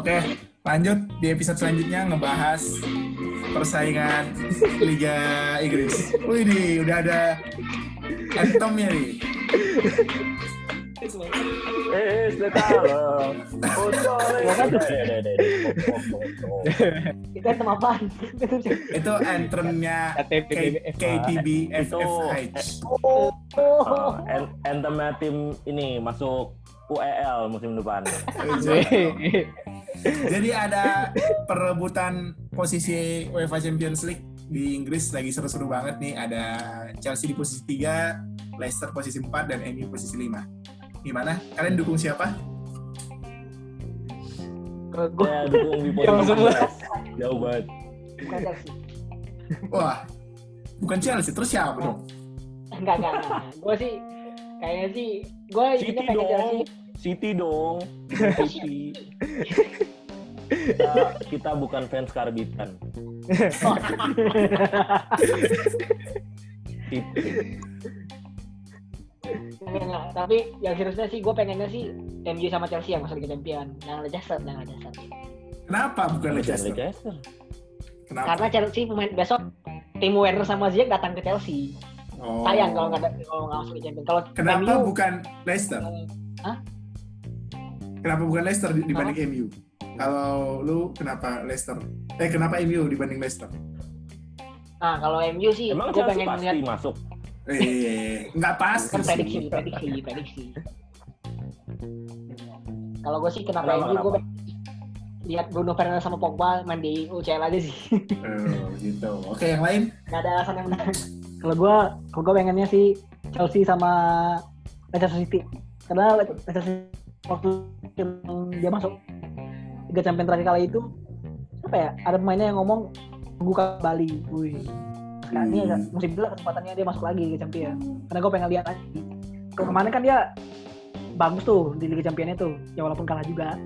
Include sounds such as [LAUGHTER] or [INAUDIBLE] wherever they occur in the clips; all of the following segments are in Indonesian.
Oke, lanjut di episode selanjutnya ngebahas persaingan Liga Inggris. Wih nih, udah ada anthemnya nih. Eh, sudah tahu. Bocor. Itu item apaan? Itu anthemnya KTB FFH. oh. Anthemnya tim ini masuk UEL musim depan. Jadi ada perebutan posisi UEFA Champions League di Inggris lagi seru-seru banget nih. Ada Chelsea di posisi 3, Leicester posisi 4, dan MU posisi 5. Gimana? Kalian dukung siapa? Gue Saya dukung di posisi semua. 11. Jauh banget. bukan Chelsea. Wah, bukan Chelsea, terus siapa dong? Enggak, enggak, enggak. Gue sih kayaknya sih gue City dong. Chelsea. City dong. City. [LAUGHS] Kita, kita bukan fans karbitan. [LAUGHS] Enggak, enggak. Tapi yang seriusnya sih gue pengennya sih MU sama Chelsea yang masuk Liga Champion. Jangan Leicester, jangan Leicester. Kenapa bukan Leicester? Leicester. Kenapa? Karena Chelsea pemain besok tim Werner sama Ziyech datang ke Chelsea. Oh. Sayang kalau nggak ada kalau nggak masuk Liga Champion. Kalau Kenapa MU, bukan Leicester? Hah? Kenapa bukan Leicester di- dibanding MU? Kalau lu kenapa Leicester? Eh kenapa MU dibanding Leicester? Nah, kalau MU sih Emang gue pengen pasti lihat masuk? Eh, nggak pasti kan prediksi, prediksi, prediksi. Kalau gue sih kenapa, Kenapa, MU gue lihat Bruno Fernandes sama Pogba main di UCL aja sih. Oh, gitu. Oke, yang lain? Gak ada alasan yang menarik. Kalau gue, kalau gue pengennya sih Chelsea sama Leicester City. Karena Leicester City waktu dia masuk Liga Champions terakhir kali itu apa ya? Ada pemainnya yang ngomong buka Bali. Wih. Sekarang ini Hmm. ada musim dulu kesempatannya dia masuk lagi Liga Champions. Karena gue pengen lihat lagi. Kalau kemarin kan dia bagus tuh di Liga Champions itu, ya walaupun kalah juga.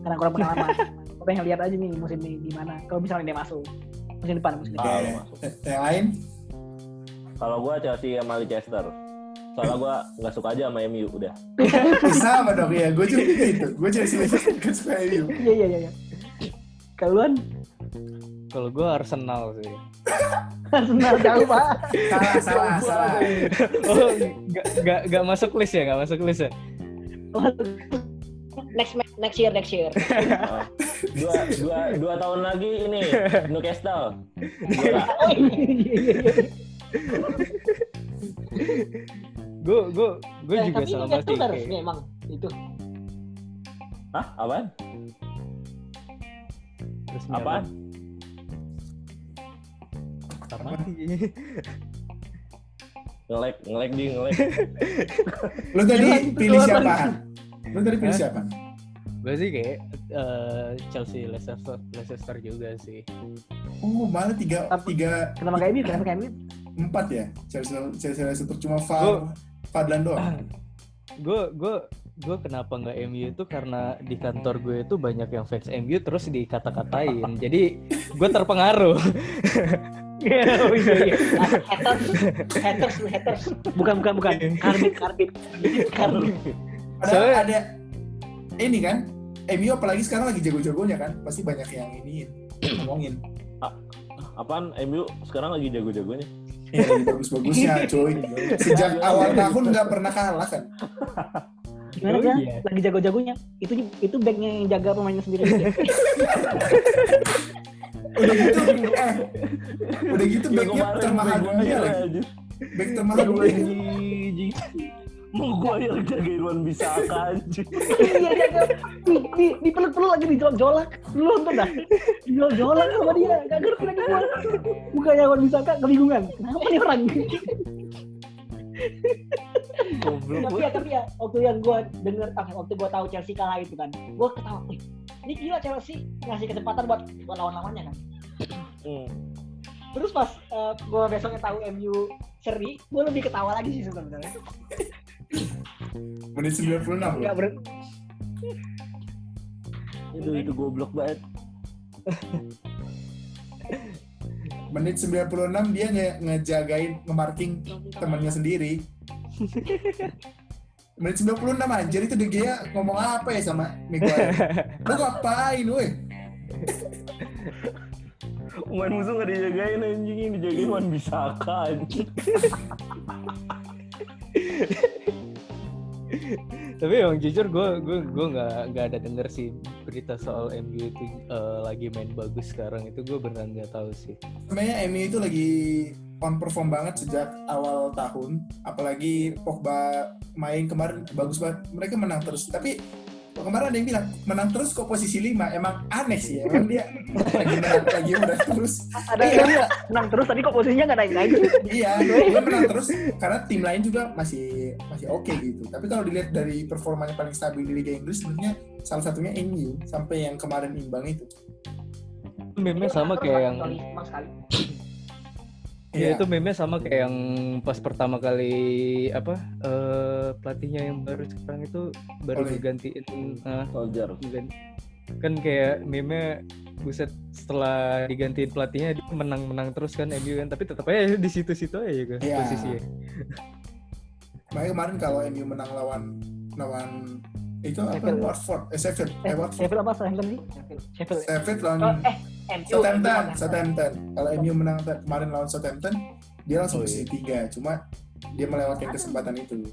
Karena kurang pengalaman. [LAUGHS] gue pengen lihat aja nih musim ini gimana. Kalau misalnya dia masuk musim depan, musim depan. Kalau masuk. Eh, Yang lain? Kalau gua Chelsea sama Leicester. Soalnya gua nggak suka aja sama MU udah. [LAUGHS] Bisa apa dong? Ya, gue juga gitu. Gue Chelsea Leicester kan suka MU. Iya iya iya. iya. Kalau Kalau gue Arsenal sih. [LAUGHS] Arsenal jauh pak. Salah, salah, salah. [LAUGHS] Oh, nggak nggak nggak masuk list ya, nggak masuk list ya. next next year next year. Oh. Dua, dua, dua tahun lagi ini Newcastle. Gue gue gue Eh, juga tapi sama udah Tike. resmi emang itu. Hah? Apaan? Resmi Apaan? Apa? Ngelek, ngelek di ngelek. Lu tadi pilih siapa? Lu tadi pilih siapa? Gue sih kayak eh, Chelsea Leicester Leicester juga sih. Oh, malah tiga, Tapi- tiga, Kenapa kayak MU? Kenapa kayak MU? Empat ya? Chelsea, cuma Far, Fadlan doang. Gue gue gue kenapa nggak MU itu karena di kantor gue itu banyak yang fans MU terus dikata-katain. Jadi gue terpengaruh. Iya iya iya. Haters haters haters. Bukan bukan bukan. Karbit karbit karbit. Ada, Soalnya- ada ini kan? MU apalagi sekarang lagi jago-jagonya kan? Pasti banyak yang ini ngomongin. Apaan? MU sekarang lagi jago-jagonya. Ya, bagus-bagusnya, cuy. Sejak awal tahun nggak pernah kalah kan? Gimana Oh, iya. Lagi jago-jagonya. Itu itu backnya yang jaga pemainnya sendiri. [LAUGHS] Udah gitu, eh, udah gitu backnya termahal dunia lagi. aja. Back termahal dunia. Mau gue yang jagain Wan bisa anjing. Iya jaga. Di di di peluk-peluk lagi dijolak-jolak. Lu nonton dah. Dijolak-jolak sama dia. Gak ngerti lagi gua. Bukannya Wan bisa kebingungan. Kenapa nih orang? Goblok tapi ya tapi ya waktu yang gue denger ah, waktu gue tahu Chelsea kalah itu kan gue ketawa wih ini gila Chelsea ngasih kesempatan buat lawan lawannya kan Hmm. terus pas gue besoknya tahu MU seri gue lebih ketawa lagi sih sebenarnya Menit 96 loh. nggak ber Itu itu goblok banget. Menit 96 dia nge ngejagain, nge-marking temannya sendiri. Menit 96 anjir itu De Gea ngomong apa ya sama Miguel? [LAUGHS] Lu ngapain woi? Pemain musuh gak dijagain anjing dijagain Wan Bisaka anjing. [LAUGHS] Tapi emang jujur gue gue gue nggak nggak ada denger sih berita soal MU itu eh, lagi main bagus sekarang itu gue beneran nggak tahu sih. Sebenarnya MU itu lagi on perform banget sejak awal tahun. Apalagi Pogba main kemarin bagus banget. Mereka menang terus. Tapi kemarin ada yang bilang menang terus kok posisi 5 emang aneh sih emang dia lagi menang lagi udah terus Ada yang bilang menang terus tapi kok posisinya nggak naik naik. iya dia menang terus karena tim lain juga masih masih oke gitu tapi kalau dilihat dari performanya paling stabil di Liga Inggris sebenarnya salah satunya MU sampai yang kemarin imbang itu Meme sama kayak yang. Ya Iya. itu meme sama kayak yang pas pertama kali apa eh, pelatihnya yang baru sekarang itu baru Ole. digantiin ah, Soldier. kan kayak meme buset setelah digantiin pelatihnya dia menang-menang terus kan MU kan tapi tetap aja di situ-situ aja kan Iya. posisinya. Makanya kemarin kalau MU menang lawan lawan itu apa Sheffield. Watford eh Sheffield Eh, eh Watford Sheffield apa Southampton sih? Sheffield. Sheffield. Sheffield Oh, lawan eh, MU. Southampton MU. Southampton kalau MU menang kemarin lawan Southampton dia langsung Oh, posisi tiga cuma dia melewatkan kesempatan itu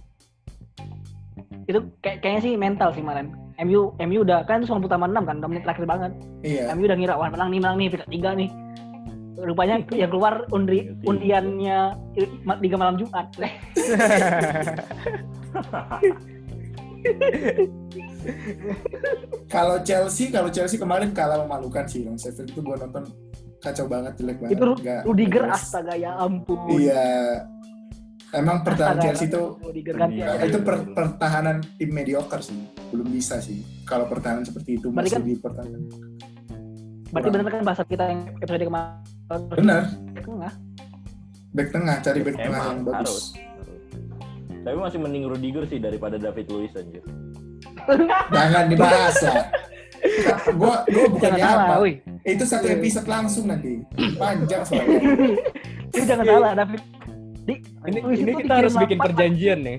Itu kayak kayaknya sih mental sih kemarin. MU MU udah kan itu 90 tambah 6 kan, udah menit terakhir banget. iya MU udah ngira wah menang nih menang nih peringkat tiga nih. Rupanya [LAUGHS] yang keluar undi undiannya Liga Malam Jumat. [LAUGHS] kalau Chelsea kalau Chelsea kemarin kalah memalukan sih lawan Sheffield itu gua nonton kacau banget jelek banget. Itu Nggak- Rudiger nggak- astaga ya ampun. iya. Emang pertahanan Astaga, Chelsea itu Rudiger ganti Iya, aja. itu per- pertahanan tim mediocre sih. Belum bisa sih kalau pertahanan seperti itu masih kan- di pertahanan Berarti benar kan bahasa kita yang episode kemarin. benar Tengah. back tengah cari back tengah Emang yang bagus harus. Tapi masih mending Rudiger sih daripada David Luiz anjir. [LAUGHS] jangan dibahas lah [LAUGHS] gua gua bukannya salah, apa itu satu episode langsung nanti panjang soalnya [LAUGHS] Lu jangan salah, David. Di, Ini Luis ini kita harus bikin perjanjian nih.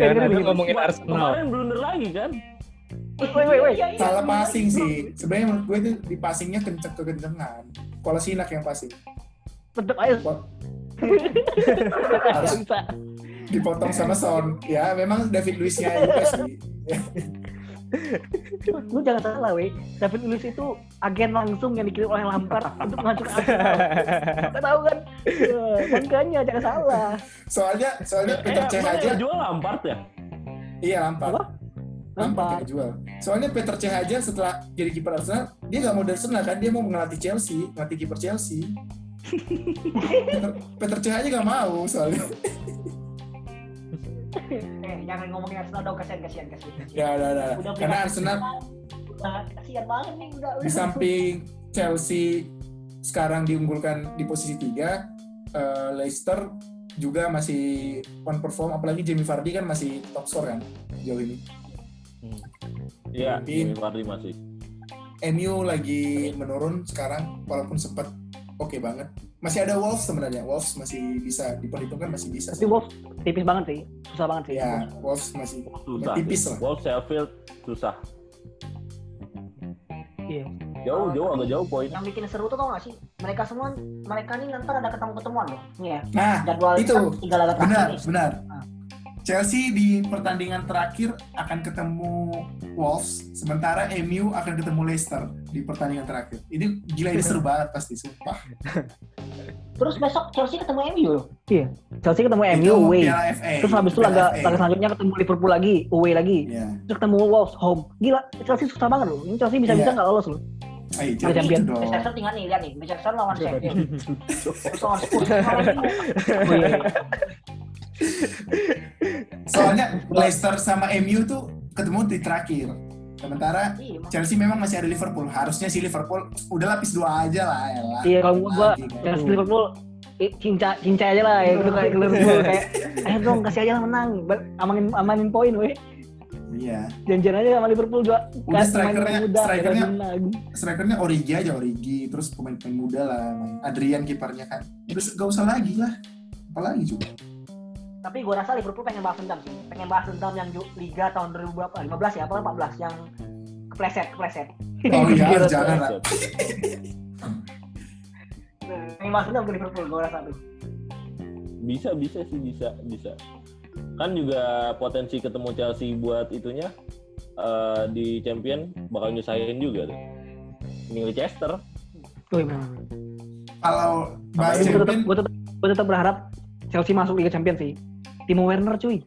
Jangan ada ngomongin Arsenal. Kemarin blunder lagi kan? Woi, woi, woi. salah passing sih sebenarnya menurut gue itu di passingnya kenceng kekencengan kalau sinak yang passing Tetep aja. [LAUGHS] Harus dipotong sama Son ya memang David Luiznya juga [LAUGHS] sih Lu jangan salah, woi. David Luiz itu agen langsung yang dikirim oleh Lampard untuk menghancurkan Arsenal. Gak tahu kan? Eh, Makanya jangan salah. soalnya soalnya Peter Eh, Cech aja jual Lampard ya? iya Lampard Apa? Lampard jual. Soalnya Peter Cech aja setelah jadi kiper Arsenal dia nggak mau dari Arsenal kan? Dia mau ngelatih Chelsea ngelatih kiper Chelsea. Peter, [LAUGHS] Peter Cech aja nggak mau soalnya. Eh, jangan ngomongin Arsenal dong, kasihan, kasihan, kasihan. ya udah udah Udah karena Arsenal Udah, kasihan banget nih, udah. di samping Chelsea sekarang diunggulkan di posisi 3 Leicester juga masih on perform apalagi Jamie Vardy kan masih top score kan jauh ini Iya, Mungkin. Jamie Vardy masih. MU lagi menurun sekarang walaupun sempat oke banget masih ada Wolves sebenarnya Wolves masih bisa diperhitungkan masih bisa Tapi Wolves tipis banget sih, susah banget sih. ya Wolves masih Susah. tipis sih. lah Wolves Sheffield susah. Iya. Jauh, jauh agak jauh poin. yang bikin seru tuh tau gak sih mereka semua mereka nih nanti ada ketemu ketemuan loh nih ya nah jadwal Itu, kan tiga laga terakhir benar nih benar Ah. Chelsea di pertandingan terakhir akan ketemu Wolves sementara MU akan ketemu Leicester di pertandingan terakhir ini gila ini seru banget pasti sumpah [LAUGHS] terus besok Chelsea ketemu MU loh Chelsea ketemu Itu MU away. Terus habis itu laga, laga selanjutnya ketemu Liverpool lagi, away lagi. ya Terus ketemu Wolves home. Gila, Chelsea susah banget loh. Ini Chelsea bisa-bisa Iya. nggak lolos loh. Ayo, champion. gitu dong. Manchester tinggal nih lihat nih Manchester lawan Sheffield terus lawan Spurs. [LAUGHS] Oh, iya, iya. Soalnya Leicester sama MU tuh ketemu di terakhir. Sementara Iya, Chelsea memang masih ada Liverpool. Harusnya sih Liverpool udah lapis dua aja lah. elah. Iya, kalau menurut gua kan. Chelsea Liverpool eh, cinca cinca aja lah ya gitu kayak [LAUGHS] Liverpool kayak ayo dong kasih aja lah menang amanin amanin poin weh Iya. janjian aja sama Liverpool juga Udah Kan strikernya- muda, strikernya- ya. Strikernya Origi aja Origi, terus pemain-pemain muda lah. Main. Adrian kipernya kan. Terus gak usah lagi lah. Apalagi juga. Tapi gue rasa Liverpool pengen balas dendam sih. Pengen balas dendam yang Liga tahun 2000 berapa? 15 ya, apa 14 yang kepleset, kepleset. Oh [LAUGHS] iya, jangan lah. Pengen balas dendam ke Liverpool, gue rasa tuh. Bisa bisa sih bisa bisa. Kan juga potensi ketemu Chelsea buat itunya eh, di Champion bakal nyusahin juga tuh. Ini Leicester. Bener. Kalau bahas Tapi gue tetap, champion, gue tetap, gue tetap berharap Chelsea masuk Liga Champions sih. Timo Werner cuy.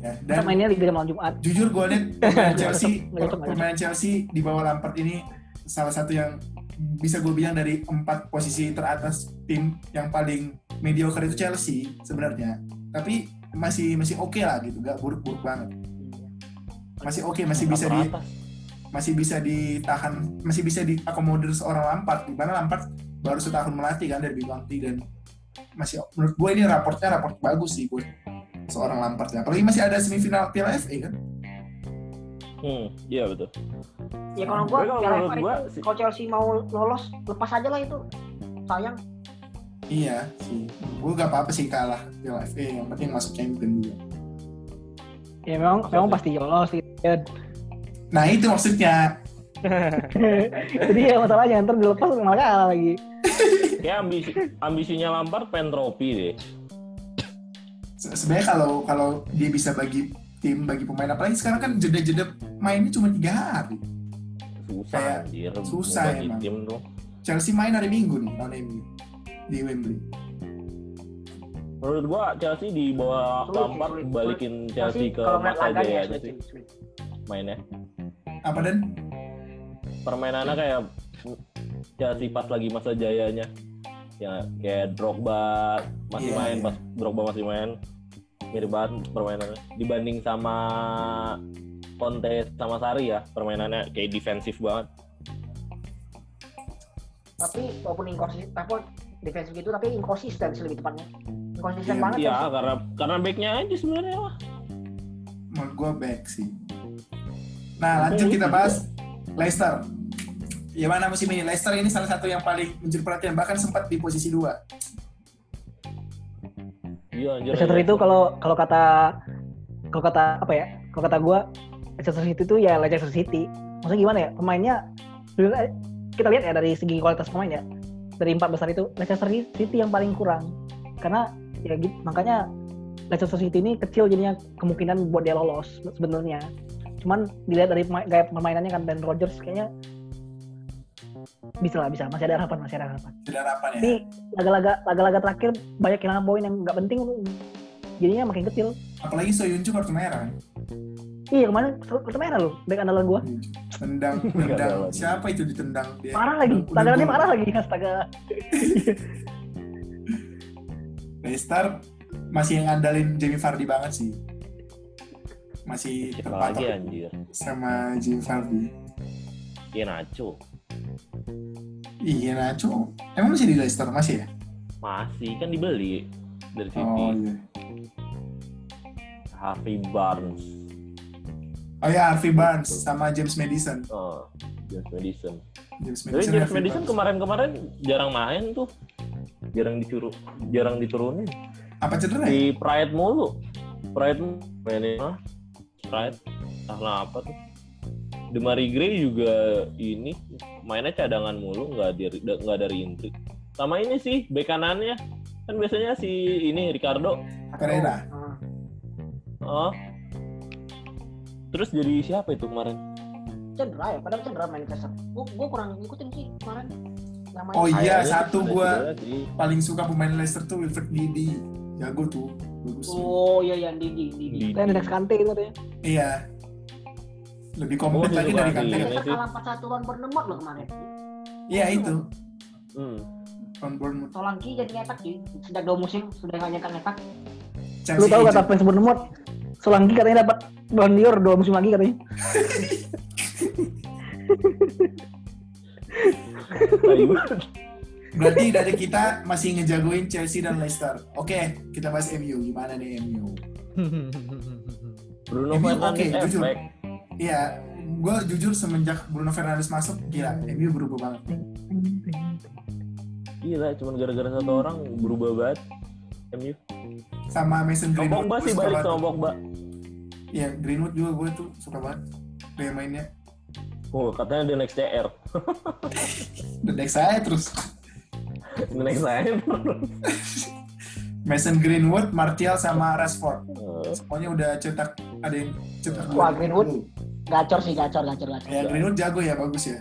ya, dan mainnya Liga malam Jumat. jujur gue liat [LAUGHS] pemain Chelsea, pemain Chelsea di bawah Lampard ini salah satu yang bisa gue bilang dari empat posisi teratas tim yang paling mediocre itu Chelsea sebenarnya. Tapi masih masih oke lah gitu, gak buruk-buruk banget. Masih oke, masih bisa di masih bisa ditahan, masih bisa diakomodir seorang Lampard. Di mana Lampard baru setahun melatih kan dari T dan masih menurut gue ini raportnya raport bagus sih buat seorang Lampard ya. Apalagi masih ada semifinal Piala FA kan. Hmm, iya betul. Ya kalau gue, Tapi kalau FA gua itu, sih- kalau Chelsea mau lolos, lepas aja lah itu. Sayang. Iya sih. Gue gak apa-apa sih kalah Piala FA. Yang penting masuk champion juga. Ya memang memang pasti lolos sih. Ya. Nah itu maksudnya. [LAUGHS] Jadi ya masalahnya ntar dilepas malah kalah lagi. Kayak ambisi ambisinya Lampard pengen trofi deh. Se- Sebenarnya kalau kalau dia bisa bagi tim bagi pemain apalagi sekarang kan jeda-jeda mainnya cuma tiga hari. Susah Kayak anjir. susah emang. tim tuh. Chelsea main hari Minggu nih lawan MU di Wembley. Menurut gua Chelsea di bawah Lampard balikin Chelsea ke kalau ngeliat masa jaya aja sih mainnya. Apa dan? Permainannya kayak Chelsea pas lagi masa jayanya. Ya kayak Drogba masih Iya, main iya. pas Drogba masih main. Mirip banget permainannya. Dibanding sama Conte sama Sari ya, permainannya kayak defensif banget. Tapi walaupun inkonsisten, apa defensif gitu, tapi inkonsisten sih lebih tepatnya. Inkonsisten Iya, banget Iya, Chelsea. karena karena backnya aja sebenarnya lah. Menurut gue back sih. Nah lanjut kita bahas Leicester. Gimana musim ini? Leicester ini salah satu yang paling mencuri perhatian bahkan sempat di posisi dua. Iya anjir. Leicester itu kalau kalau kata kalau kata apa ya? Kalau kata gua Leicester City itu ya Leicester City. Maksudnya gimana ya? Pemainnya kita lihat ya dari segi kualitas pemain ya. Dari empat besar itu Leicester City yang paling kurang. Karena ya gitu makanya Leicester City ini kecil jadinya kemungkinan buat dia lolos sebenarnya. Cuman dilihat dari gaya permainannya kan Ben Rodgers kayaknya bisa lah bisa masih ada harapan masih ada harapan. Tidak harapan ya. Tapi laga-laga laga-laga terakhir banyak kehilangan poin yang nggak penting jadinya makin kecil. Apalagi Soyuncu kartu merah. kan? Iya kemarin kartu merah loh back andalan gua. [LAUGHS] Tendang, ada tendang. lagi. Siapa itu ditendang dia? Parah lagi. Gol. parah lagi astaga. [LAUGHS] Leicester masih ngandalin Jamie Vardy banget sih. Masih lagi terpatok anjir? sama Jamie Vardy. Iya Nacho. Iya Nacho. Emang masih di Leicester? Masih ya? Masih kan dibeli dari City. Oh iya. Harvey Barnes. Oh ya Harvey Barnes sama James Madison. Oh, James Madison. James Tapi Madison. James Harvey Madison kemarin-kemarin jarang main tuh. Jarang dicuru, jarang diturunin. apa cedera ya? Di Pride mulu. Pride mainin mah. Pride. Karena apa tuh? Demari Gray juga ini mainnya cadangan mulu nggak dari nggak dari intrik. Sama ini sih bek kanannya kan biasanya si ini Ricardo. Pereira. Oh. Terus jadi siapa itu kemarin? Cedera ya, padahal cedera main Leicester. Gua, gua kurang ngikutin sih kemarin. Yang main Oh iya, satu cedera sih. paling suka pemain Leicester tuh Wilfred Didi. Jago tuh. Bagus. tuh. Oh iya iya Didi Didi. Di- Dan next kante itu katanya. Iya. Lebih komplit Oh, lagi dari. Iya, Leicester sih. kalah 4-1 lawan Bournemouth loh kemarin. Iya itu. Hmm. On Bournemouth. Solanki jadi nyetak sih. Sejak dua musim sudah nggak nyetak nyetak. Lu tahu kata fans Bournemouth? Solanki katanya dapat Ballon d'Or dua musim lagi katanya. [LAUGHS] Berarti dari kita masih ngejagoin Chelsea dan Leicester. Oke, kita bahas MU. Gimana nih MU? Bruno MU Fernandes oke, jujur. efek. Iya, gue jujur semenjak Bruno Fernandes masuk, gila, MU berubah banget. Gila, cuman gara-gara satu orang berubah banget. MU. sama Mason Greenwood. Pogba sih balik banget sama. Pogba. Iya, Greenwood juga gue tuh suka banget. Gaya mainnya. Oh, katanya the next CR. The [LAUGHS] next saya terus. The next saya. [LAUGHS] Mason Greenwood, Martial sama Rashford. Semuanya udah cetak ada yang cetak. Wah, Greenwood. Gacor sih, gacor, gacor, gacor. Ya, Greenwood jago ya, bagus ya.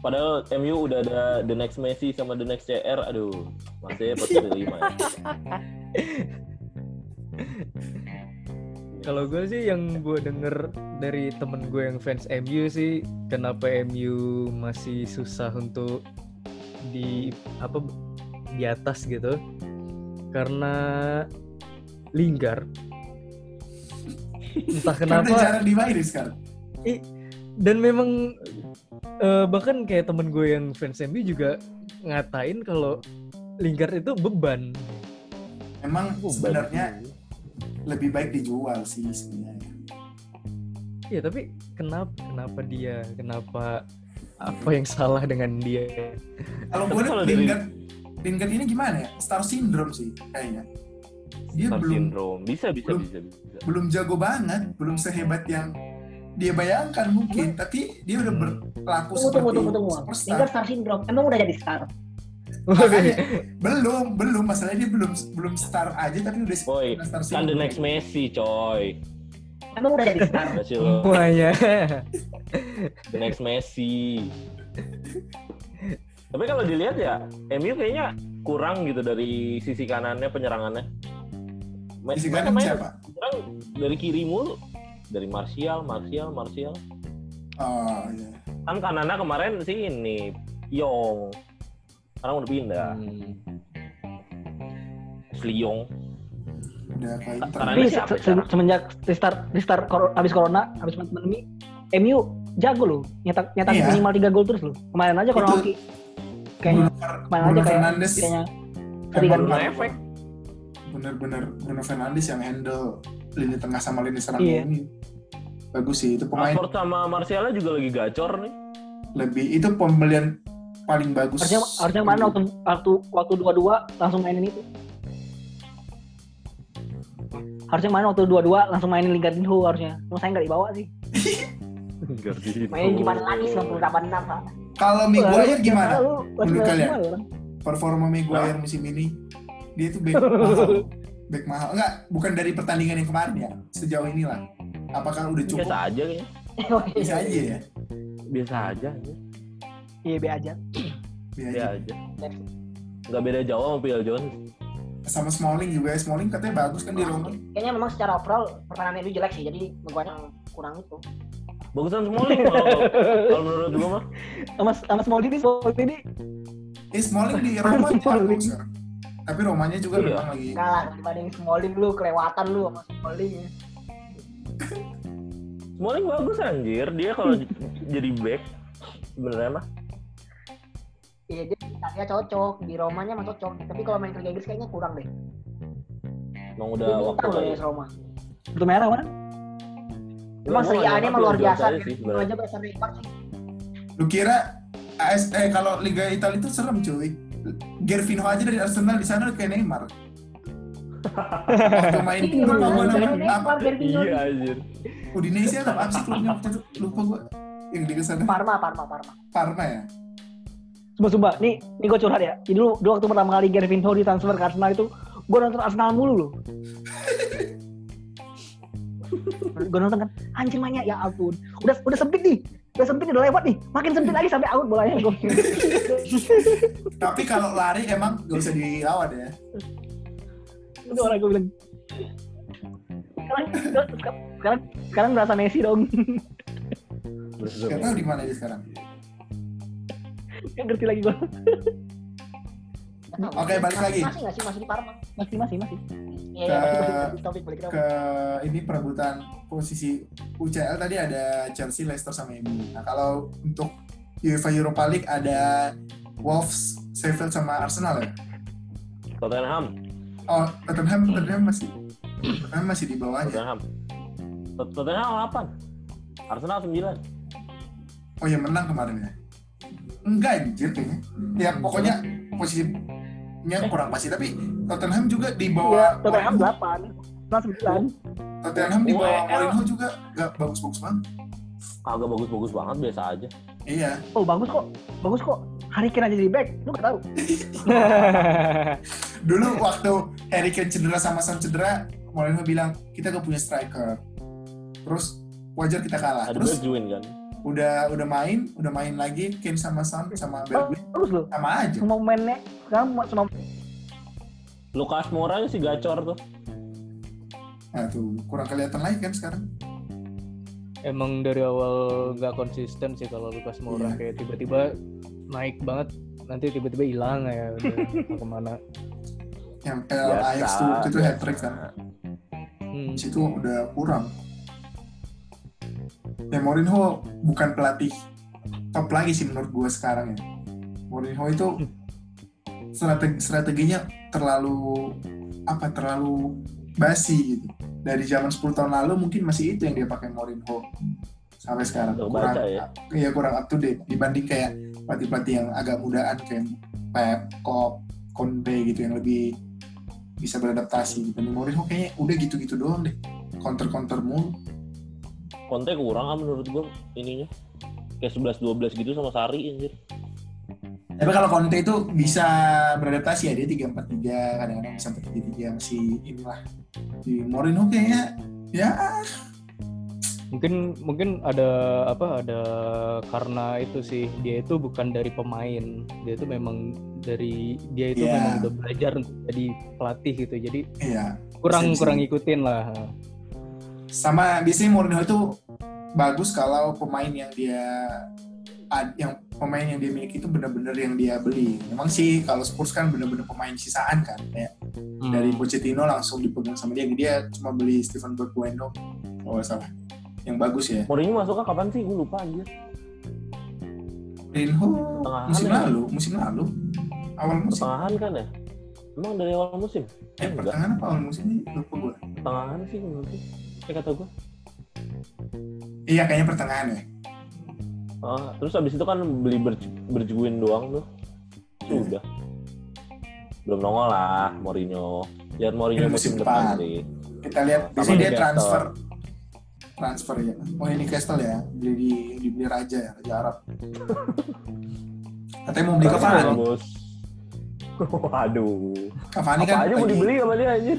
Padahal MU udah ada the next Messi sama the next CR. Aduh, masih pasti [LAUGHS] lima. ya. Kalau gue sih yang gue denger dari temen gue yang fans MU sih, kenapa MU masih susah untuk di apa di atas gitu? Karena Lingard. Entah kenapa jarang dimainin sekarang. dan memang eh, bahkan kayak temen gue yang fans MU juga ngatain kalau Lingard itu beban. Emang Oh, sebenarnya lebih baik dijual sih sebenarnya. Ya tapi kenapa kenapa dia? Kenapa apa yang salah dengan dia? Kalau gue Lingard, Lingard ini gimana ya? Star syndrome sih kayaknya. Dia Star belum syndrome. Bisa, bisa, belum- bisa, bisa. belum jago banget, belum sehebat yang dia bayangkan mungkin, tapi dia udah berlaku Tunggu, tunggu, seperti tunggu, tunggu. superstar. Lingard star syndrome. Emang udah jadi star? Makanya, belum, belum. Masalahnya dia belum belum star aja, tapi udah Boy, star Kan the next Messi, coy. Emang udah jadi star? Semuanya. The next Messi. Tapi kalau dilihat ya, MU kayaknya kurang gitu dari sisi kanannya penyerangannya. Ma- Sisi mereka kanan main siapa? serang dari kiri mulu. Dari Martial, Martial, Martial. Oh iya. Kan kanannya kemarin sih ini Yong. Sekarang udah pindah. Hmm. Asli Yong. Udah kayak Tapi se- siapa semenjak restart restart kor- habis corona, habis pandemi, MU jago loh, nyetak nyetak Iya. minimal 3 gol terus loh. Kemarin aja corona. Kayaknya kemarin aja kayak kayaknya Bruno efek. Bener-bener Bruno Fernandes yang handle lini tengah sama lini serang Iya. ini. Bagus sih itu pemain Rashford sama Martialnya juga lagi gacor nih. lebih itu pembelian paling bagus. harusnya harusnya kemarin waktu waktu waktu dua dua langsung mainin itu. Harusnya kemarin waktu dua dua langsung mainin Lingardinho harusnya. Cuma saya nggak dibawa sih. [LAUGHS] Main gimana lagi 98 enam Pak. Kalau Maguire gimana? Menurut kalian? Performa Maguire musim ini dia tuh back mahal. [LAUGHS] Back mahal. Enggak, bukan dari pertandingan yang kemarin ya. Sejauh inilah. Apakah udah cukup? Biasa aja kayaknya. Bisa aja ya. Biasa aja. Iya be aja. Bisa Biasa aja. aja. Nggak beda jauh sama Phil Jones. Sama Smalling juga. Smalling katanya bagus kan di Roma. Kayaknya memang secara overall pertahanan itu jelek sih. Jadi Maguire kurang itu. Bagusan Smalling kalau menurut gua mah. Sama sama Small ini Small ini Eh Smalling di Roma Smalling. bagus. Tapi Romanya juga Iya. memang lagi kalah dibanding Smalling lu kelewatan lu sama Smalling. Smalling bagus anjir. Dia kalau [LAUGHS] jadi back sebenarnya mah Iya dia dia cocok di Romanya mah cocok. Tapi kalau main ke Liga Inggris kayaknya kurang deh. emang udah waktu loh kali. ya Roma. Itu merah mana? Emang Serie A-nya nggak emang luar biasa. Itu aja berasa Neymar sih. Lu kira AS eh kalau Liga Italia itu serem cuy. Gervinho aja dari Arsenal di sana kayak Neymar. Waktu main Iya, lupa gua bener, namanya apa? Iya anjir. Udinese atau apa sih klubnya waktu itu? Lupa gua. Yang di sana Parma, Parma, Parma. Parma ya. Sumpah, sumpah. Nih, nih gue curhat ya. Jadi dulu, dulu waktu pertama kali Gervinho di transfer ke Arsenal itu, gue nonton Arsenal mulu loh. [LAUGHS] gue nonton kan, anjir mainnya ya ampun. Udah udah sempit nih, udah sempit nih, udah lewat nih. Makin sempit lagi sampai out bolanya. Gua. [LAUGHS] Tapi kalau lari emang gak usah dilawan ya. Itu orang gue bilang. Sekarang, sekarang, sekarang berasa Messi dong. Gak tahu di mana dia sekarang. Gak ngerti lagi gue. Oke, balik lagi. Masih nggak sih? Masih di Parma? Masih, masih, masih. Iya, Ke- iya, balik ke topik, balik ke topik. Ke ini perebutan posisi UCL tadi ada Chelsea, Leicester sama MU. Nah kalau untuk UEFA Europa League ada Wolves, Sheffield sama Arsenal ya. Tottenham, Oh Tottenham, Tottenham masih Tottenham masih di bawahnya. Tottenham. Tot- Tottenham 8. Arsenal 9. Oh ya menang kemarin ya? Enggak anjir kayaknya. Ya pokoknya posisi nya kurang pasti tapi Tottenham juga di bawah Tottenham Mourinho. 8. 9. Tottenham di bawah UEL. Mourinho juga gak bagus-bagus banget Kagak bagus-bagus banget biasa aja. Iya Oh, bagus kok. Bagus kok. Harry Kane aja di back. Lu gak tahu. [LAUGHS] dulu waktu Harry Kane cedera sama Son cedera Mourinho bilang kita gak punya striker terus wajar kita kalah Ada terus Bergwijn kan. udah udah main udah main lagi Kane sama Son sama Bergwijn Bagus loh. sama aja Semua pemainnya sekarang semua Lukas Moura sih gacor tuh. nah tuh kurang kelihatan lagi kan sekarang Emang dari awal nggak konsisten sih kalau Lukas Moura Iya. kayak tiba-tiba naik banget nanti tiba-tiba hilang ya ke mana. Yang eh, Ajax tuh itu hat trick kan? Hmm. di situ udah kurang. Ya Mourinho bukan pelatih top lagi sih menurut gue sekarang ya. Mourinho itu strategi strateginya terlalu apa terlalu basi gitu dari zaman 10 tahun lalu mungkin masih itu yang dia pakai Mourinho sampai sekarang Udah kurang baca ya? iya kurang up to date dibanding kayak pelatih-pelatih yang agak mudaan kayak Pep, Klopp, Conte gitu yang lebih bisa beradaptasi dibanding Mourinho kayaknya udah gitu-gitu doang deh counter-counter mulu Conte kurang kan menurut gua ininya. Kayak 11 12 gitu sama Sari anjir. Tapi kalau Conte itu bisa beradaptasi ya dia tiga empat tiga kadang-kadang bisa empat tiga tiga masih inilah. Di Mourinho kayaknya ya. Mungkin mungkin ada apa ada karena itu sih dia itu bukan dari pemain. Dia itu memang dari dia itu Iya. memang udah belajar untuk jadi pelatih gitu. Jadi ya kurang Bisa- kurang ngikutin lah. Sama biasanya Mourinho itu bagus kalau pemain yang dia yang pemain yang dia miliki itu benar-benar yang dia beli. Memang sih kalau Spurs kan benar-benar pemain sisaan kan kayak Hmm. dari Pochettino langsung dipegang sama dia. Dia cuma beli Steven Bergwijn kalau nggak salah. Yang bagus ya. Mourinho masuknya kapan sih? Gue lupa anjir. Mourinho musim ya? lalu, musim lalu. Awal musim. Pertengahan kan ya? Emang dari awal musim? Eh, enggak. pertengahan apa awal musim ini lupa gue. Pertengahan sih menurut gue. Kayak kata gue. Iya kayaknya pertengahan ya. Ah, terus abis itu kan beli ber berjuin doang tuh. Sudah. Belum nongol lah Mourinho. Lihat Mourinho Ini musim musim depan sih. Kita lihat Sama biasanya dia transfer transfer ya. Oh ini Newcastle ya, beli di dibeli raja ya, raja Arab. [LAUGHS] Katanya mau beli Cavani. Bos. [LAUGHS] Waduh. Cavani kan aja mau dibeli sama dia anjir.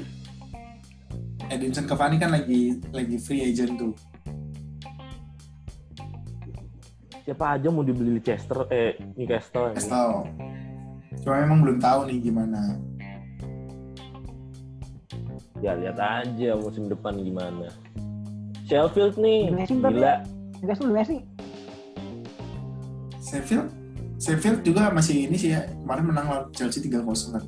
Edinson Cavani kan lagi lagi free agent tuh. Siapa aja mau dibeli Leicester eh Newcastle. anjir. Newcastle. Cuma memang belum tahu nih gimana. Ya lihat aja musim depan gimana. Sheffield nih, Messi ntar gila. Enggak sih Messi. Sheffield Sheffield juga masih ini sih ya. Kemarin menang lawan Chelsea 3-0 kan.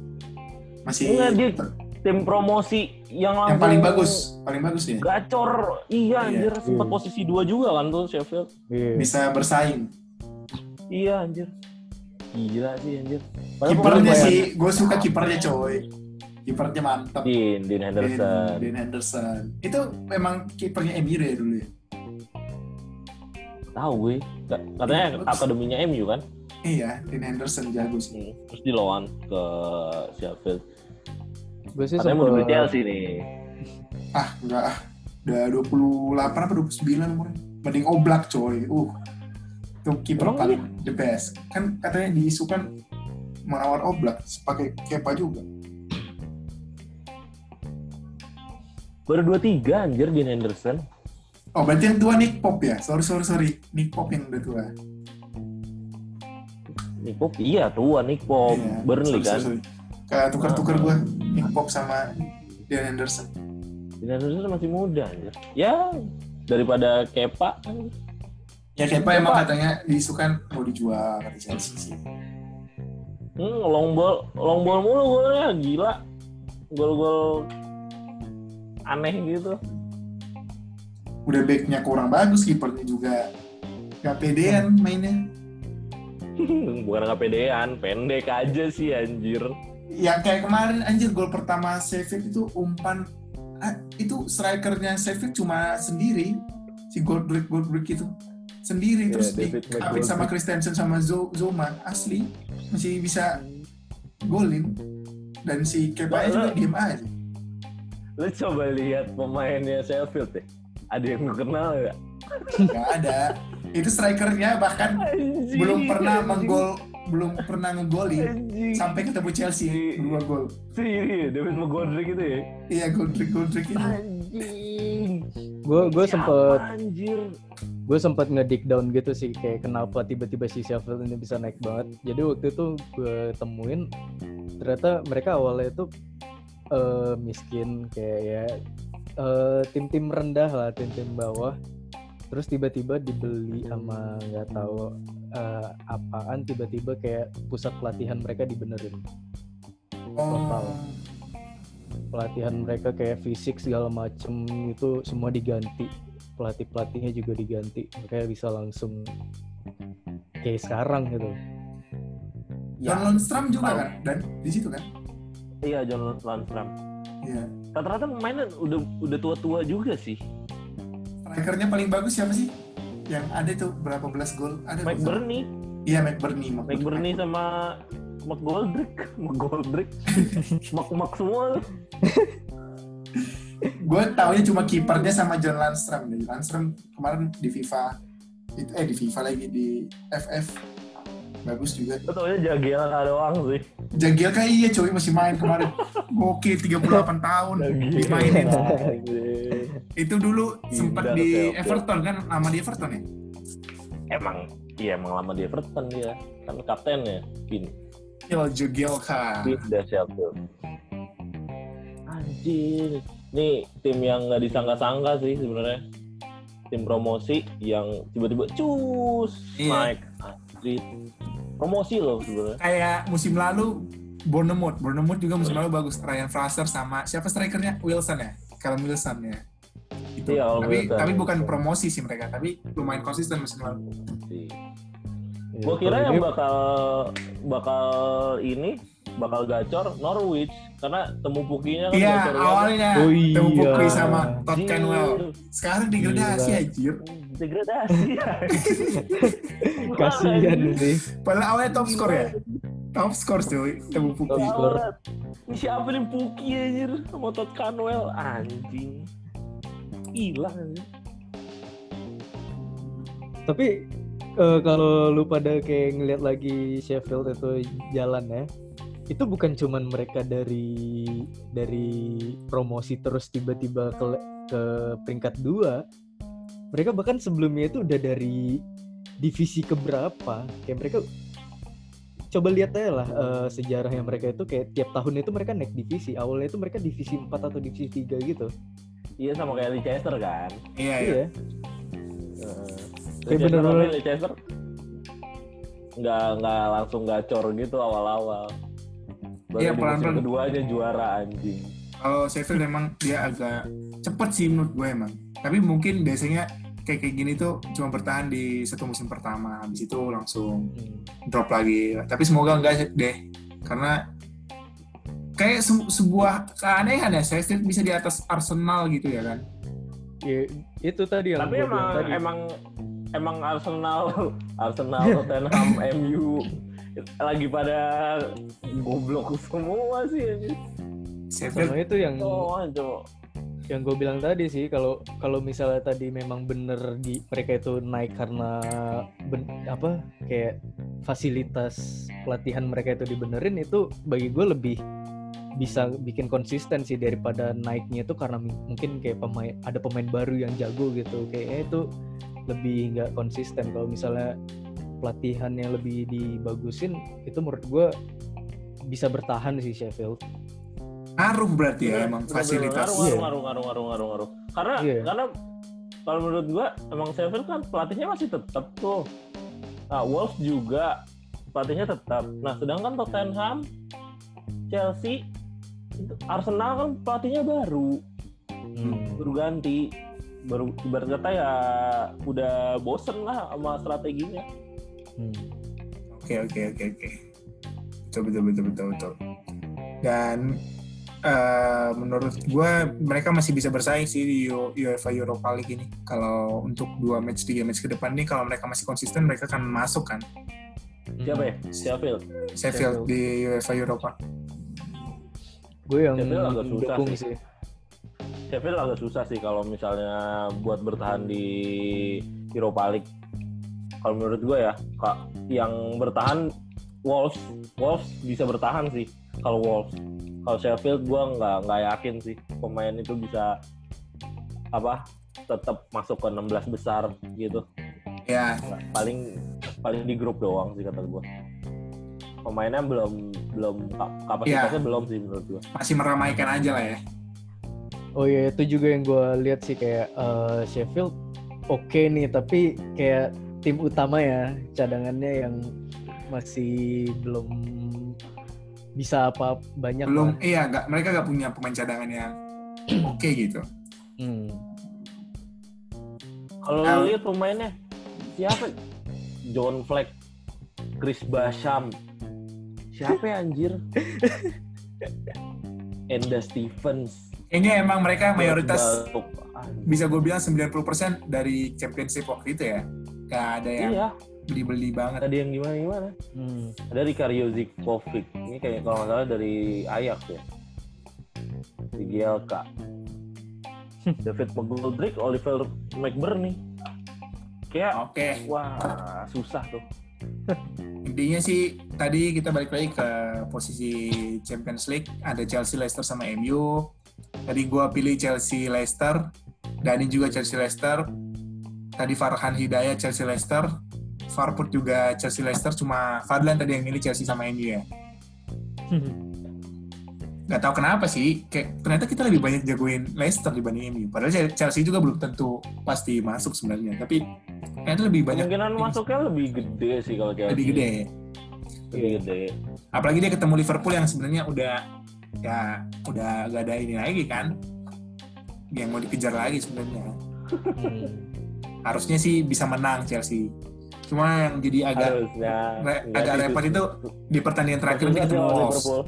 Masih Enggak, dia- Tim promosi yang yang paling bagus, paling bagus ya. Gacor, iya Iya. anjir sempat posisi dua juga kan tuh Sheffield. Iya. Bisa bersaing. Iya anjir. Gila sih anjir. Padahal Kipernya sih, gue suka kipernya coy. Kipernya mantap. Dean, Dean Dean, Henderson. Dean Henderson. Itu memang kipernya MU ya dulu ya. Tahu gue. Ka- Katanya Bagus. akademinya MU kan. Iya, Dean Henderson jago sih. Hmm. Terus di loan ke Sheffield. Gue sih Katanya mau Chelsea nih. [LAUGHS] Ah, enggak ah. Udah 28 apa 29 umurnya. Mending Oblak coy. Uh. Itu kiper paling the best. Kan katanya diisukan menawar Oblak pakai Kepa juga. Baru 23 anjir Dean Henderson. Oh, berarti yang tua Nick Pop ya? Sorry, sorry, sorry. Nick Pop yang udah tua. Nick Pope, iya tua Nick Pope. Iya, Burnley sorry, kan. sorry, sorry. Kayak tuker-tuker gua. Nick Pop sama Dean Henderson. Dean Henderson masih muda anjir. Ya, daripada Kepa kan. Ya Kepa emang katanya diisukan mau dijual ke Chelsea sih. Hmm, long ball, long ball mulu golnya gila. Gol-gol aneh gitu. Udah backnya kurang bagus, kipernya juga gak pedean mainnya. [LAUGHS] Bukan nggak pedean, pendek aja sih anjir. Yang kayak kemarin anjir gol pertama Sheffield itu umpan ah, itu strikernya Sheffield cuma sendiri si Goldbrick Goldbrick itu sendiri Iya, terus McGoldrick. sama Christensen sama Zo- Zoma asli masih bisa golin dan si Kepa juga diem aja. Lu coba lihat pemainnya Sheffield deh. Ada yang lu kenal nggak? Gak ada. Itu strikernya bahkan Anjing, belum pernah menggol, belum pernah ngegolin sampai ketemu Chelsea dua gol. Si ini David McGoldrick itu ya. Iya, Goldrick Goldrick itu. Anjing. gue gue sempet anjir. gue sempat ngedik down gitu sih kayak kenapa tiba-tiba si Sheffield ini bisa naik banget jadi waktu itu gue temuin ternyata mereka awalnya itu eh, miskin kayak ya eh, tim-tim rendah lah tim-tim bawah terus tiba-tiba dibeli sama nggak tahu eh, apaan tiba-tiba kayak pusat pelatihan mereka dibenerin Total. Oh, pelatihan mereka kayak fisik segala macem itu semua diganti pelatih pelatihnya juga diganti makanya bisa langsung kayak sekarang gitu John Lundstrom juga kan dan di situ kan. Iya John Landstram. Iya. Rata-rata pemainnya udah udah tua-tua juga sih. Strikernya paling bagus siapa sih? Yang ada tuh berapa belas gol? Ada Mike tuh. Burney, Iya, Mike Burney. Mike Burney sama McGoldrick, [LAUGHS] McGoldrick, [LAUGHS] Mak semua. Gue taunya cuma kipernya sama John Landstrom. nih. Landstrom kemarin di FIFA itu eh di FIFA lagi di FF bagus juga. Lo tau Jagiel doang sih. Jagiel kayak iya cuy masih main kemarin. Gokil 38 tahun dimainin. Itu dulu sempat Gila, di oke. Everton kan nama di Everton ya? Emang, iya emang lama di Everton dia. Kan kaptennya, Pin. Yo Jagielka. Pin udah Sheffield. Anjir. Nih tim yang nggak disangka-sangka sih sebenarnya. Tim promosi yang tiba-tiba cus Iya. naik. Anjir. Promosi loh sebenarnya. Kayak musim lalu Bournemouth, Bournemouth juga musim lalu bagus. Ryan Fraser sama siapa strikernya? Wilson ya? Callum Wilson ya. Itu. Iya, tapi Wilson. tapi bukan promosi sih mereka, tapi lumayan konsisten musim lalu. Sih. Ya, Gue kira yang ini- bakal bakal ini bakal gacor Norwich karena temu pukinya kan Iya, awalnya Oh temu iya. Pukri sama Todd. Canwell. Sekarang degradasi anjir. degradasi [LAUGHS] kasihan sih Padahal awalnya top score ya. Top score cuy, temu Top Pukri. score. Ini siapa nih Puki anjir sama Todd Canwell anjing hilang tapi eh, kalau lu pada kayak ngeliat lagi Sheffield itu jalan ya itu bukan cuman mereka dari dari promosi terus tiba-tiba ke ke peringkat dua mereka bahkan sebelumnya itu udah dari divisi keberapa kayak mereka coba lihat aja lah eh, sejarahnya mereka itu kayak tiap tahun itu mereka naik divisi awalnya itu mereka divisi 4 atau divisi 3 gitu iya sama kayak Leicester kan Iya, iya. iya Heeh. Kayak Leicester Leicester nggak nggak langsung gacor gitu awal-awal Iya, pelan-pelan. kedua aja juara anjing Kalau Sheffield emang dia agak cepet sih menurut gue emang. Tapi mungkin biasanya kayak kayak gini tuh cuma bertahan di satu musim pertama, habis itu langsung Hmm. drop lagi. Tapi semoga enggak deh, karena kayak se- sebuah keanehan ya Sheffield bisa di atas Arsenal gitu ya kan. Ya, itu tadi yang tapi emang tadi. emang emang Arsenal Arsenal Tottenham [LAUGHS] MU lagi pada goblok semua sih. Sheffield sama itu yang Oh, yang gue bilang tadi sih kalau kalau misalnya tadi memang bener di mereka itu naik karena ben- apa kayak fasilitas pelatihan mereka itu dibenerin itu bagi gue lebih bisa bikin konsisten sih daripada naiknya itu karena mungkin kayak pemain ada pemain baru yang jago gitu kayaknya itu lebih nggak konsisten kalau misalnya pelatihan yang lebih dibagusin itu menurut gue bisa bertahan sih Sheffield ngaruh berarti ya Bener, emang bener, fasilitas. ngaruh, Iya. ngaruh, ngaruh, ngaruh, ngaruh, ngaruh. Karena Iya. karena kalau menurut gua emang Sheffield kan pelatihnya masih tetap tuh. Nah, Wolves juga pelatihnya tetap. Nah, sedangkan Tottenham, Chelsea, Arsenal kan pelatihnya baru, Hmm. baru ganti, baru ibarat kata ya udah bosen lah sama strateginya. Hmm. Oke oke oke oke. Betul betul betul betul betul. Dan eh, menurut gue mereka masih bisa bersaing sih di UEFA Europa League ini. Kalau untuk dua match tiga match ke depan nih kalau mereka masih konsisten mereka akan masuk kan Siapa ya? Sheffield. Sheffield Sheffield. di UEFA Europa. Gue yang Sheffield agak susah dukung sih. sih. Sheffield agak susah sih kalau misalnya buat bertahan di Europa League. Kalau menurut gue ya, kak yang bertahan Wolves, Wolves bisa bertahan sih. Kalau Wolves, kalau Sheffield gue nggak nggak yakin sih pemain itu bisa apa tetap masuk ke 16 besar gitu. Ya, Paling paling di grup doang sih kata gue. Pemainnya belum belum kap- kapasitasnya belum sih menurut gue. masih meramaikan aja lah ya. Oh iya itu juga yang gue lihat sih kayak eh, Sheffield oke nih tapi kayak tim utama ya cadangannya yang masih belum bisa apa banyak Belum, lah. iya, nggak mereka nggak punya pemain cadangan yang [CLEARS THROAT] oke gitu. Hmm. Kalau lu lihat pemainnya siapa? John Fleck, Chris Basham, siapa ya anjir? Enda Stevens, Kayaknya emang mereka mayoritas bisa gue bilang 90% dari championship waktu itu ya. Gak ada yang Iya, beli-beli banget. tadi yang gimana gimana? Hmm. Ada Ricardo Zikovic, ini kayak kalau nggak salah dari Ajax ya. Di GLK. [LAUGHS] David McGoldrick, Oliver McBurney. Kayak Oke, wah susah tuh. [LAUGHS] intinya sih tadi kita balik lagi ke posisi Champions League. Ada Chelsea, Leicester, sama MU. Tadi gue pilih Chelsea, Leicester. Dani juga Chelsea, Leicester. Tadi Farhan Hidayat Chelsea, Leicester. Farput juga Chelsea, Leicester. Cuma Fadlan tadi yang milih Chelsea sama MU ya. Gak tahu kenapa sih, kayak ternyata kita lebih banyak jagoin Leicester dibanding MU. Padahal Chelsea juga belum tentu pasti masuk sebenarnya. Tapi ternyata lebih banyak Kemungkinan masuknya lebih gede sih kalau Chelsea. lebih gede. Lebih gede. apalagi dia ketemu Liverpool yang sebenarnya udah ya udah gak ada ini lagi kan yang mau dikejar lagi sebenarnya Hmm. harusnya sih bisa menang Chelsea cuma yang jadi agak Harusnya. re- Nggak agak repot itu di pertandingan terakhir sih ketemu Wolves Liverpool.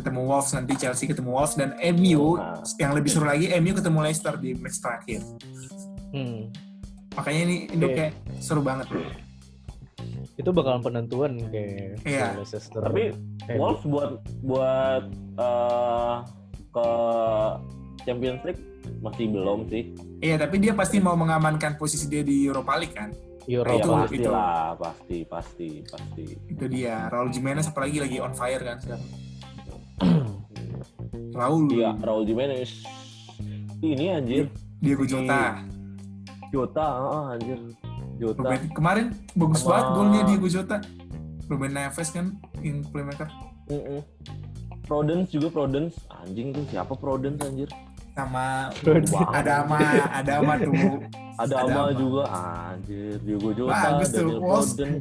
Ketemu Wolves nanti Chelsea ketemu Wolves dan MU Nah. yang lebih seru lagi MU ketemu Leicester di match terakhir Hmm. makanya ini ini Oke. kayak seru banget Itu bakalan penentuan kayak Iya. Leicester. Tapi Eh, Wolves buat buat eh, ke Champions League masih belum sih. iya tapi dia pasti mau mengamankan posisi dia di Europa League kan Euro Ya Itu- pasti itu. lah, pasti, pasti, pasti. itu dia Raul Jimenez apalagi lagi on fire kan sekarang Raul Iya, Raul Jimenez. Ini anjir, Diego Jota Jota, ah, anjir. Jota. Ruben, kemarin bagus Sama- banget golnya Diego Jota. Ruben Neves kan yang playmaker Mm-mm. Prudence juga Prudence. Anjing tuh siapa Prudence anjir? sama ada ama ada ama tuh Ada Ada Ama Ama. juga anjir. Diego Jota, Bagus tuh. Wolves anjing.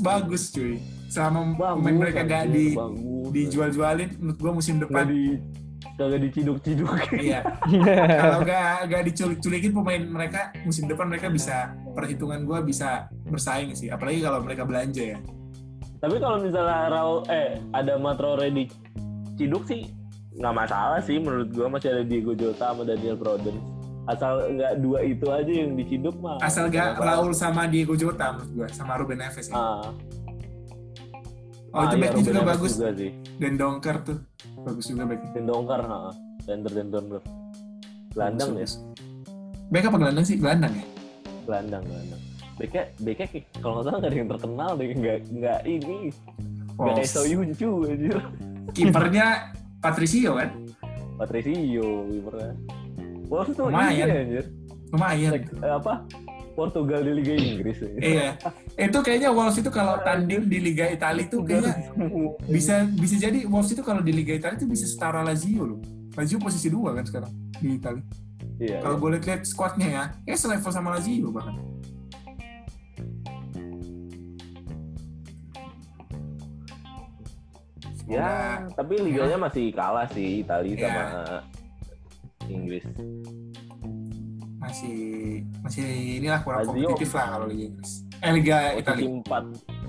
bagus cuy selama Bagus, pemain mereka gak anjir, di bagus. dijual-jualin menurut gua musim Gak depan di kagak diciduk-ciduk. iya kalau gak gak diculik-culikin pemain mereka musim depan mereka bisa perhitungan gua bisa bersaing sih apalagi kalau mereka belanja ya Tapi kalau misalnya Raul eh ada Matrore di Ciduk sih nggak masalah sih menurut gua masih ada Diego Jota sama Daniel Prudence. Asal nggak dua itu aja yang diciduk mah. asal gak Raul sama Diego Jota menurut gua sama Ruben Neves ya. Ah. Oh itu Ah, iya, backnya Ruben juga bagus juga sih. dan Donker tuh bagus juga backnya Dendongkar, heeh. Dender Dendongkar. Gelandang ya. Back apa gelandang sih? Gelandang ya? gelandang, gelandang. Beknya kayak- kalau nggak salah nggak ada yang terkenal deh, nggak nggak ini, nggak Wolves. Eso Yuncu anjir. Kipernya Patricio kan? Patricio, kipernya. Wolves tuh Lumayan. ini anjir. Lumayan. Eh, apa? Portugal di Liga Inggris. ya. Iya. Itu kayaknya Wolves itu kalau tanding di Liga Italia itu kayaknya bisa bisa jadi Wolves itu kalau di Liga Italia itu bisa setara Lazio loh. Lazio posisi dua kan sekarang di Italia. Iya. Kalau gue lihat squadnya ya, kayak selevel sama Lazio bahkan. Ya, tapi liganya masih kalah sih Italia Iya. sama Inggris. Masih masih inilah kurang Lazio. kompetitif lah kalau Liga Inggris. Eh Liga Posisi Italia. 4.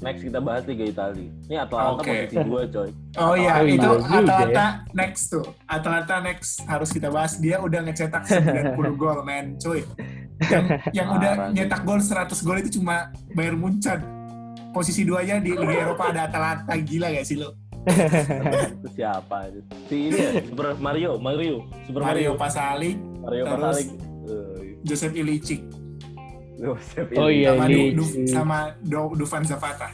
Next kita bahas Liga Italia. Ini Atalanta Oke. posisi 2, coy. Oh iya, Oh, iya itu juga Atalanta next tuh. Atalanta next harus kita bahas. Dia udah ngecetak 90 gol, men, cuy. Yang, yang [LAUGHS] udah nyetak gol 100 gol itu cuma Bayern Munchen. Posisi duanya di Liga Eropa ada Atalanta. Gila gak sih lo? Itu siapa itu? Si ini ya, Super Mario, Mario, Super Mario Mario, Pasalic, Mario terus- Pasalik. Eh, Joseph Ilicic, Joseph Oh ini. iya, sama, ini Du- Du- sama Do- Dufan Zapata.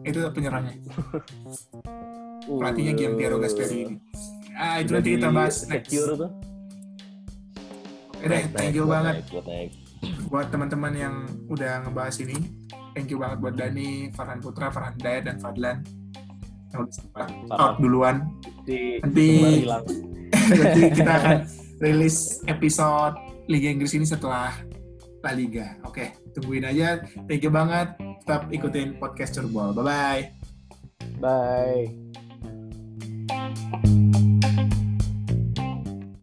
Itu penyerangnya. Uh, Pelatihnya Giampiero Gasperini. Ah, itu nanti kita bahas next. secure tuh. Thank you banget naik, buat naik. buat teman-teman yang udah ngebahas ini. Thank you banget buat Dani, Farhan Putra, Farhan Dayat, dan Fadlan. Sempat talk duluan. Nanti-. Nanti [LAUGHS] kita akan [LAUGHS] rilis episode Liga Inggris ini setelah La Liga. Oke, tungguin aja. Thank you banget. Tetap ikutin podcast Cerbol. Bye-bye. Bye.